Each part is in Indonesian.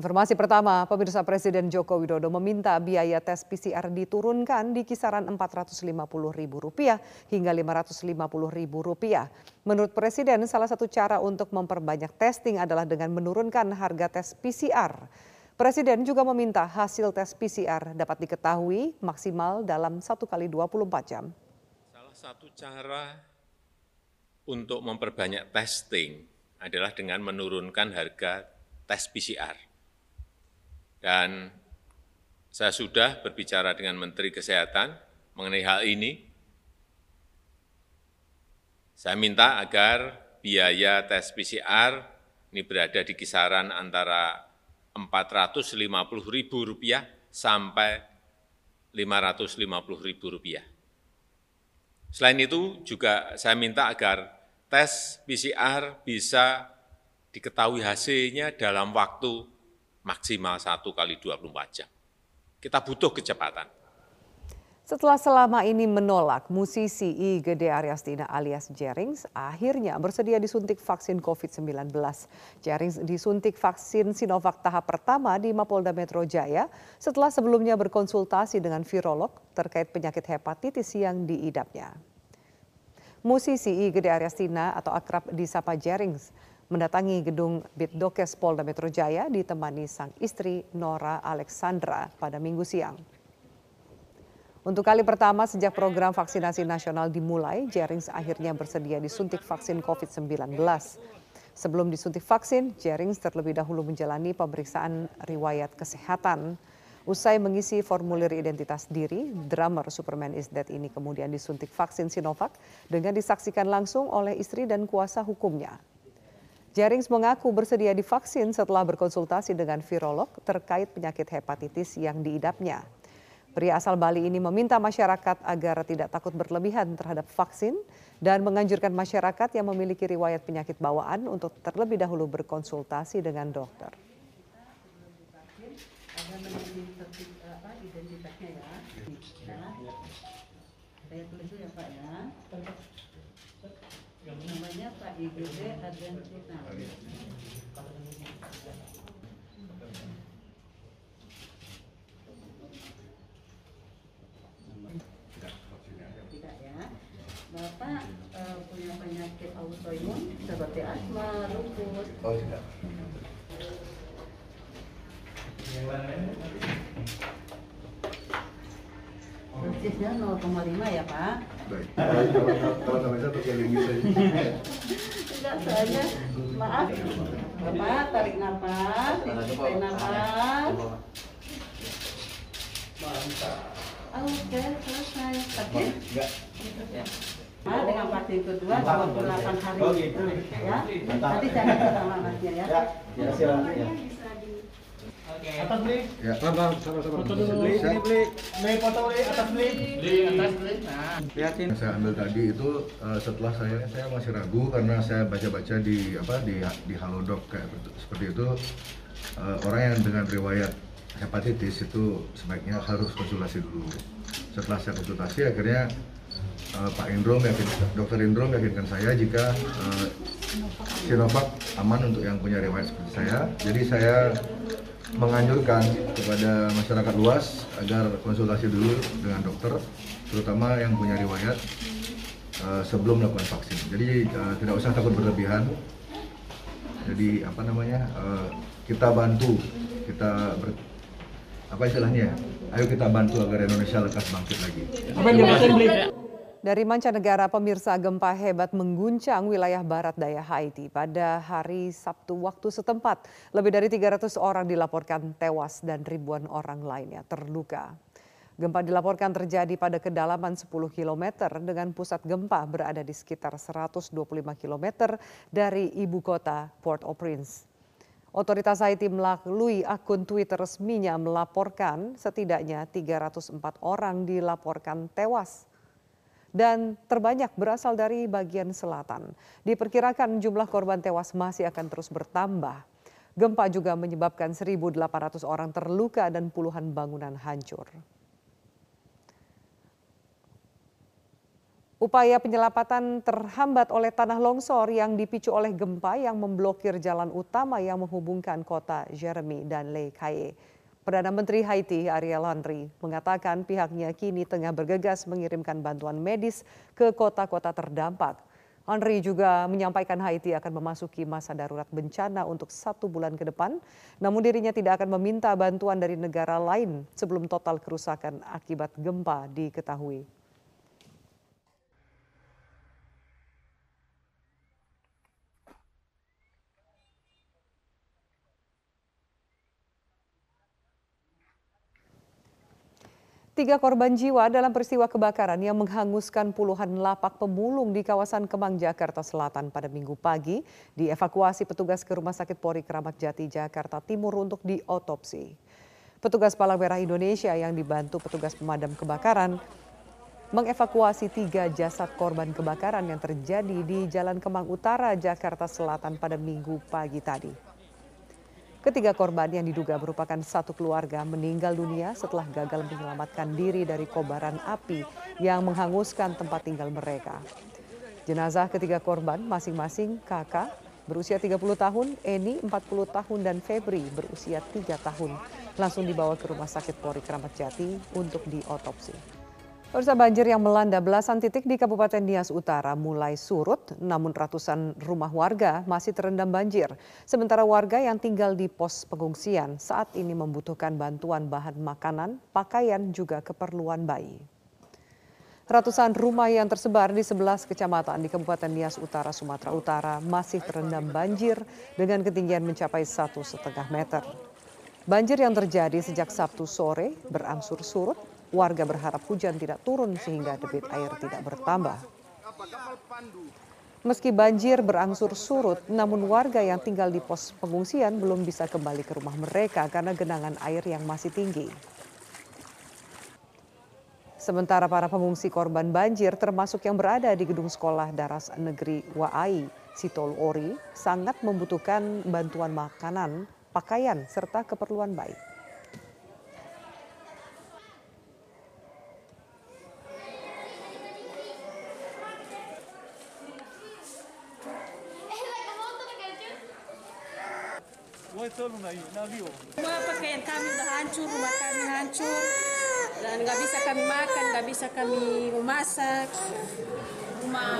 Informasi pertama, pemirsa Presiden Joko Widodo meminta biaya tes PCR diturunkan di kisaran Rp450.000 hingga Rp550.000. Menurut Presiden, salah satu cara untuk memperbanyak testing adalah dengan menurunkan harga tes PCR. Presiden juga meminta hasil tes PCR dapat diketahui maksimal dalam 1 kali 24 jam. Salah satu cara untuk memperbanyak testing adalah dengan menurunkan harga tes PCR dan saya sudah berbicara dengan Menteri Kesehatan mengenai hal ini. Saya minta agar biaya tes PCR ini berada di kisaran antara Rp450.000 sampai Rp550.000. Selain itu juga saya minta agar tes PCR bisa diketahui hasilnya dalam waktu maksimal satu kali 24 jam. Kita butuh kecepatan. Setelah selama ini menolak, musisi I Gede Aryastina alias Jerings akhirnya bersedia disuntik vaksin COVID-19. Jerings disuntik vaksin Sinovac tahap pertama di Mapolda Metro Jaya setelah sebelumnya berkonsultasi dengan virolog terkait penyakit hepatitis yang diidapnya. Musisi I Gede Aryastina atau akrab disapa Jerings mendatangi gedung Bitdokes Polda Metro Jaya ditemani sang istri Nora Alexandra pada minggu siang. Untuk kali pertama sejak program vaksinasi nasional dimulai, Jerings akhirnya bersedia disuntik vaksin COVID-19. Sebelum disuntik vaksin, Jerings terlebih dahulu menjalani pemeriksaan riwayat kesehatan. Usai mengisi formulir identitas diri, drummer Superman is Dead ini kemudian disuntik vaksin Sinovac dengan disaksikan langsung oleh istri dan kuasa hukumnya. Jerings mengaku bersedia divaksin setelah berkonsultasi dengan virolog terkait penyakit hepatitis yang diidapnya. Pria asal Bali ini meminta masyarakat agar tidak takut berlebihan terhadap vaksin dan menganjurkan masyarakat yang memiliki riwayat penyakit bawaan untuk terlebih dahulu berkonsultasi dengan dokter. Ya ya namanya Pak IGD Adrian Cina. Tidak ya. Bapak uh, punya penyakit autoimun seperti asma, lupus. Oh tidak. Dosisnya 0,5 ya Pak? Baik. Kalau namanya pakai linggis saja. Enggak, soalnya maaf. Bapak tarik nafas, tarik nafas. Oke, selesai. Sakit? Enggak. Nah, dengan vaksin kedua 28 hari. Oh, gitu. Ya. Nanti jangan sama masnya ya. Ya, ya silakan. Ya. Atas beli. Ya, bang, sama-sama. Foto dulu. Beli, beli, beli. Beli foto beli, atas beli. Beli, atas beli. Nah, lihatin. Saya ambil tadi itu uh, setelah saya saya masih ragu karena saya baca-baca di apa di di Halodoc kayak seperti itu uh, orang yang dengan riwayat hepatitis itu sebaiknya harus konsultasi dulu. Setelah saya konsultasi akhirnya uh, Pak Indro meyakin, Dokter Indro meyakinkan saya jika uh, Sinovac aman untuk yang punya riwayat seperti saya. Jadi saya menganjurkan kepada masyarakat luas agar konsultasi dulu dengan dokter, terutama yang punya riwayat uh, sebelum melakukan vaksin. Jadi uh, tidak usah takut berlebihan. Jadi apa namanya uh, kita bantu, kita ber, apa istilahnya? Ayo kita bantu agar Indonesia lekas bangkit lagi. Dari mancanegara, pemirsa gempa hebat mengguncang wilayah barat daya Haiti pada hari Sabtu waktu setempat. Lebih dari 300 orang dilaporkan tewas dan ribuan orang lainnya terluka. Gempa dilaporkan terjadi pada kedalaman 10 km dengan pusat gempa berada di sekitar 125 km dari ibu kota Port-au-Prince. Otoritas Haiti melalui akun Twitter resminya melaporkan setidaknya 304 orang dilaporkan tewas dan terbanyak berasal dari bagian selatan. Diperkirakan jumlah korban tewas masih akan terus bertambah. Gempa juga menyebabkan 1.800 orang terluka dan puluhan bangunan hancur. Upaya penyelamatan terhambat oleh tanah longsor yang dipicu oleh gempa yang memblokir jalan utama yang menghubungkan kota Jeremy dan Le Caille. Perdana Menteri Haiti Ariel Henry mengatakan pihaknya kini tengah bergegas mengirimkan bantuan medis ke kota-kota terdampak. Henry juga menyampaikan Haiti akan memasuki masa darurat bencana untuk satu bulan ke depan, namun dirinya tidak akan meminta bantuan dari negara lain sebelum total kerusakan akibat gempa diketahui. Tiga korban jiwa dalam peristiwa kebakaran yang menghanguskan puluhan lapak pemulung di kawasan Kemang, Jakarta Selatan pada minggu pagi dievakuasi petugas ke Rumah Sakit Polri Keramat Jati, Jakarta Timur untuk diotopsi. Petugas Palang Merah Indonesia yang dibantu petugas pemadam kebakaran mengevakuasi tiga jasad korban kebakaran yang terjadi di Jalan Kemang Utara, Jakarta Selatan pada minggu pagi tadi. Ketiga korban yang diduga merupakan satu keluarga meninggal dunia setelah gagal menyelamatkan diri dari kobaran api yang menghanguskan tempat tinggal mereka. Jenazah ketiga korban masing-masing kakak berusia 30 tahun, Eni 40 tahun dan Febri berusia 3 tahun langsung dibawa ke Rumah Sakit Polri Kramat Jati untuk diotopsi. Pemirsa banjir yang melanda belasan titik di Kabupaten Nias Utara mulai surut, namun ratusan rumah warga masih terendam banjir. Sementara warga yang tinggal di pos pengungsian saat ini membutuhkan bantuan bahan makanan, pakaian, juga keperluan bayi. Ratusan rumah yang tersebar di 11 kecamatan di Kabupaten Nias Utara, Sumatera Utara masih terendam banjir dengan ketinggian mencapai satu setengah meter. Banjir yang terjadi sejak Sabtu sore berangsur surut Warga berharap hujan tidak turun sehingga debit air tidak bertambah. Meski banjir berangsur surut, namun warga yang tinggal di pos pengungsian belum bisa kembali ke rumah mereka karena genangan air yang masih tinggi. Sementara para pengungsi korban banjir termasuk yang berada di gedung sekolah Daras Negeri Waai, Sitol Ori, sangat membutuhkan bantuan makanan, pakaian, serta keperluan baik. Semua pakaian kami udah hancur, rumah kami hancur. Dan nggak bisa kami makan, nggak bisa kami memasak. Rumah,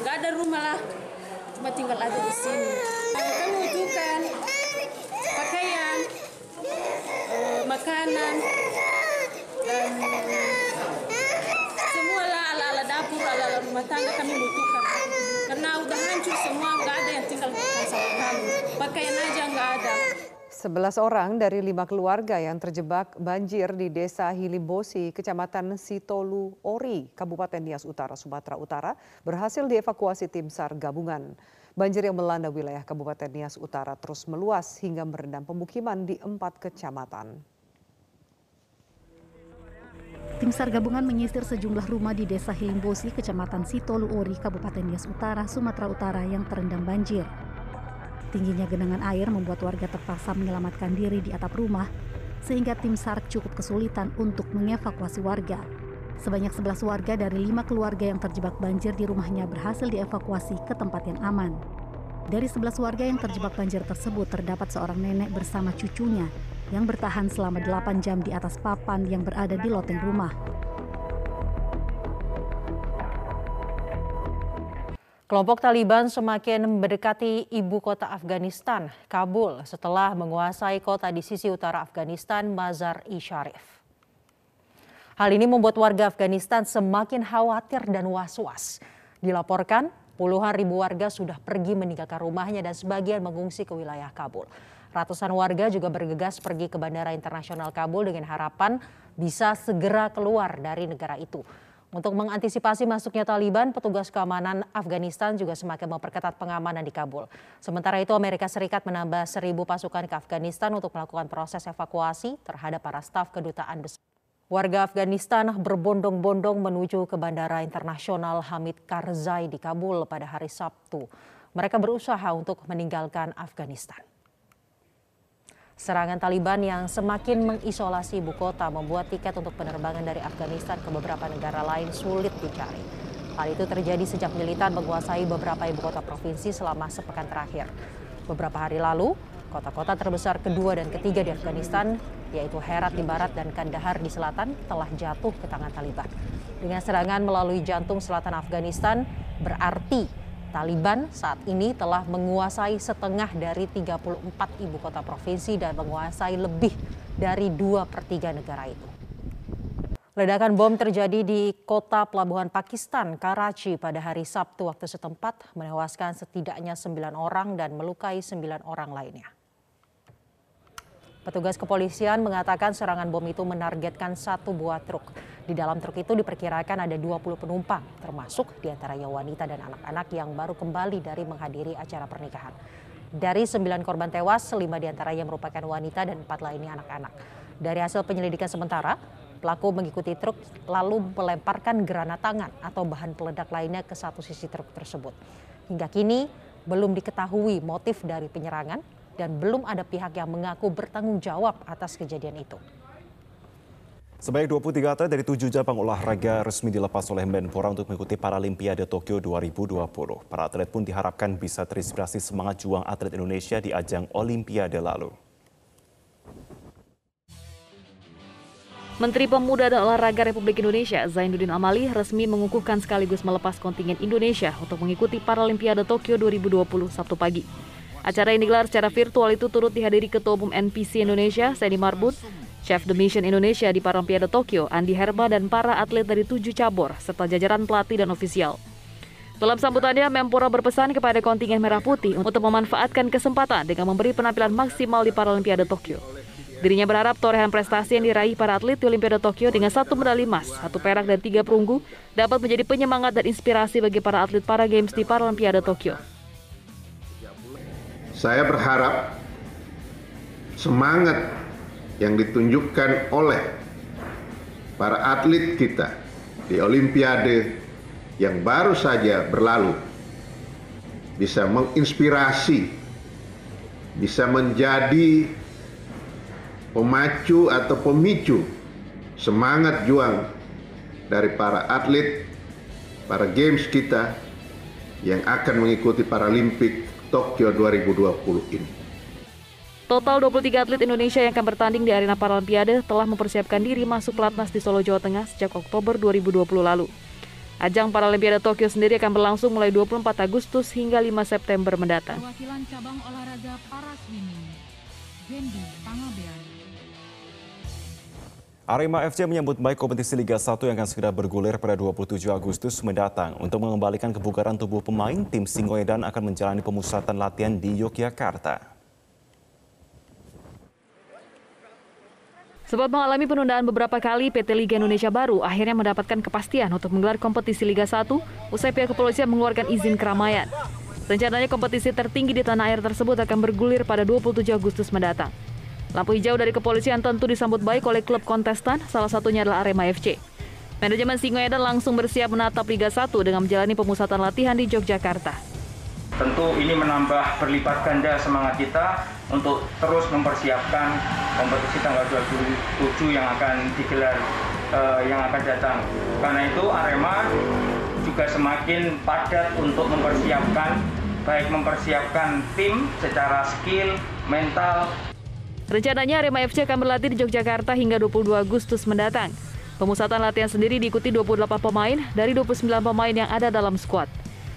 nggak ada rumah lah. Cuma tinggal aja di sini. Kami butuhkan pakaian, eh, makanan, dan semua ala-ala dapur, ala-ala rumah tangga kami butuhkan. Karena udah hancur semua, nggak ada yang tinggal sama kami. Pakaian aja nggak ada. 11 orang dari lima keluarga yang terjebak banjir di Desa Hilimbosi, Kecamatan Sitolu Ori, Kabupaten Nias Utara, Sumatera Utara, berhasil dievakuasi tim SAR gabungan. Banjir yang melanda wilayah Kabupaten Nias Utara terus meluas hingga merendam pemukiman di empat kecamatan. Tim SAR gabungan menyisir sejumlah rumah di Desa Hilimbosi, Kecamatan Sitolu Ori, Kabupaten Nias Utara, Sumatera Utara yang terendam banjir. Tingginya genangan air membuat warga terpaksa menyelamatkan diri di atap rumah, sehingga tim SAR cukup kesulitan untuk mengevakuasi warga. Sebanyak 11 warga dari lima keluarga yang terjebak banjir di rumahnya berhasil dievakuasi ke tempat yang aman. Dari 11 warga yang terjebak banjir tersebut terdapat seorang nenek bersama cucunya yang bertahan selama 8 jam di atas papan yang berada di loteng rumah. Kelompok Taliban semakin mendekati ibu kota Afghanistan, Kabul, setelah menguasai kota di sisi utara Afghanistan, Mazar-i Sharif. Hal ini membuat warga Afghanistan semakin khawatir dan was-was. Dilaporkan, puluhan ribu warga sudah pergi meninggalkan rumahnya dan sebagian mengungsi ke wilayah Kabul. Ratusan warga juga bergegas pergi ke Bandara Internasional Kabul dengan harapan bisa segera keluar dari negara itu. Untuk mengantisipasi masuknya Taliban, petugas keamanan Afghanistan juga semakin memperketat pengamanan di Kabul. Sementara itu Amerika Serikat menambah seribu pasukan ke Afghanistan untuk melakukan proses evakuasi terhadap para staf kedutaan besar. Warga Afghanistan berbondong-bondong menuju ke Bandara Internasional Hamid Karzai di Kabul pada hari Sabtu. Mereka berusaha untuk meninggalkan Afghanistan. Serangan Taliban yang semakin mengisolasi ibu kota membuat tiket untuk penerbangan dari Afghanistan ke beberapa negara lain sulit dicari. Hal itu terjadi sejak militan menguasai beberapa ibu kota provinsi selama sepekan terakhir. Beberapa hari lalu, kota-kota terbesar kedua dan ketiga di Afghanistan, yaitu Herat di barat dan Kandahar di selatan, telah jatuh ke tangan Taliban. Dengan serangan melalui jantung selatan Afghanistan, berarti Taliban saat ini telah menguasai setengah dari 34 ibu kota provinsi dan menguasai lebih dari dua per tiga negara itu. Ledakan bom terjadi di kota pelabuhan Pakistan, Karachi pada hari Sabtu waktu setempat, menewaskan setidaknya sembilan orang dan melukai sembilan orang lainnya. Petugas kepolisian mengatakan serangan bom itu menargetkan satu buah truk. Di dalam truk itu diperkirakan ada 20 penumpang, termasuk di antaranya wanita dan anak-anak yang baru kembali dari menghadiri acara pernikahan. Dari sembilan korban tewas, lima di antaranya merupakan wanita dan empat lainnya anak-anak. Dari hasil penyelidikan sementara, Pelaku mengikuti truk lalu melemparkan granat tangan atau bahan peledak lainnya ke satu sisi truk tersebut. Hingga kini belum diketahui motif dari penyerangan dan belum ada pihak yang mengaku bertanggung jawab atas kejadian itu. Sebanyak 23 atlet dari tujuh cabang olahraga resmi dilepas oleh Menpora untuk mengikuti Paralimpiade Tokyo 2020. Para atlet pun diharapkan bisa terinspirasi semangat juang atlet Indonesia di ajang Olimpiade lalu. Menteri Pemuda dan Olahraga Republik Indonesia Zainuddin Amali resmi mengukuhkan sekaligus melepas kontingen Indonesia untuk mengikuti Paralimpiade Tokyo 2020 Sabtu pagi. Acara yang digelar secara virtual itu turut dihadiri Ketua Umum NPC Indonesia, Sandy Marbut, Chef The Mission Indonesia di Paralimpiade Tokyo, Andi Herba, dan para atlet dari tujuh cabur, serta jajaran pelatih dan ofisial. Dalam sambutannya, Mempora berpesan kepada kontingen Merah Putih untuk memanfaatkan kesempatan dengan memberi penampilan maksimal di Paralimpiade Tokyo. Dirinya berharap torehan prestasi yang diraih para atlet di Olimpiade Tokyo dengan satu medali emas, satu perak dan tiga perunggu dapat menjadi penyemangat dan inspirasi bagi para atlet para games di Paralimpiade Tokyo. Saya berharap semangat yang ditunjukkan oleh para atlet kita di Olimpiade yang baru saja berlalu bisa menginspirasi, bisa menjadi pemacu atau pemicu semangat juang dari para atlet, para games kita yang akan mengikuti Paralimpik Tokyo 2020 ini. Total 23 atlet Indonesia yang akan bertanding di arena Paralimpiade telah mempersiapkan diri masuk pelatnas di Solo, Jawa Tengah sejak Oktober 2020 lalu. Ajang Paralimpiade Tokyo sendiri akan berlangsung mulai 24 Agustus hingga 5 September mendatang. Perwakilan cabang olahraga para swimming, Gendi Pangabean. Arema FC menyambut baik kompetisi Liga 1 yang akan segera bergulir pada 27 Agustus mendatang. Untuk mengembalikan kebugaran tubuh pemain, tim Singoedan akan menjalani pemusatan latihan di Yogyakarta. Sebab mengalami penundaan beberapa kali, PT Liga Indonesia Baru akhirnya mendapatkan kepastian untuk menggelar kompetisi Liga 1 usai pihak kepolisian mengeluarkan izin keramaian. Rencananya kompetisi tertinggi di tanah air tersebut akan bergulir pada 27 Agustus mendatang. Lampu hijau dari kepolisian tentu disambut baik oleh klub kontestan, salah satunya adalah Arema FC. Manajemen Singoedan langsung bersiap menatap Liga 1 dengan menjalani pemusatan latihan di Yogyakarta. Tentu ini menambah berlipat ganda semangat kita untuk terus mempersiapkan kompetisi tanggal 27 yang akan digelar uh, yang akan datang. Karena itu Arema juga semakin padat untuk mempersiapkan baik mempersiapkan tim secara skill, mental, Rencananya Arema FC akan berlatih di Yogyakarta hingga 22 Agustus mendatang. Pemusatan latihan sendiri diikuti 28 pemain dari 29 pemain yang ada dalam skuad.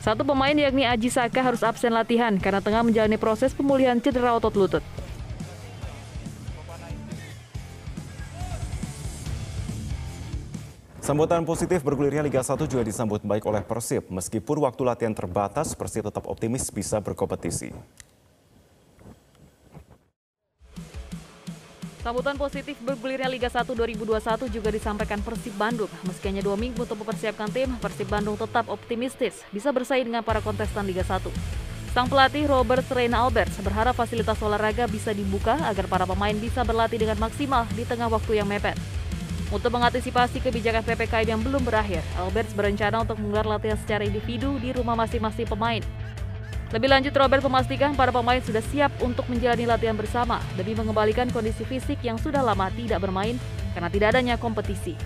Satu pemain yakni Aji Saka harus absen latihan karena tengah menjalani proses pemulihan cedera otot lutut. Sambutan positif bergulirnya Liga 1 juga disambut baik oleh Persib. Meskipun waktu latihan terbatas, Persib tetap optimis bisa berkompetisi. Sambutan positif bergulirnya Liga 1 2021 juga disampaikan Persib Bandung. Meski hanya dua minggu untuk mempersiapkan tim, Persib Bandung tetap optimistis bisa bersaing dengan para kontestan Liga 1. Sang pelatih Robert Reina Alberts berharap fasilitas olahraga bisa dibuka agar para pemain bisa berlatih dengan maksimal di tengah waktu yang mepet. Untuk mengantisipasi kebijakan PPKM yang belum berakhir, Alberts berencana untuk menggelar latihan secara individu di rumah masing-masing pemain. Lebih lanjut, Robert memastikan para pemain sudah siap untuk menjalani latihan bersama demi mengembalikan kondisi fisik yang sudah lama tidak bermain karena tidak adanya kompetisi.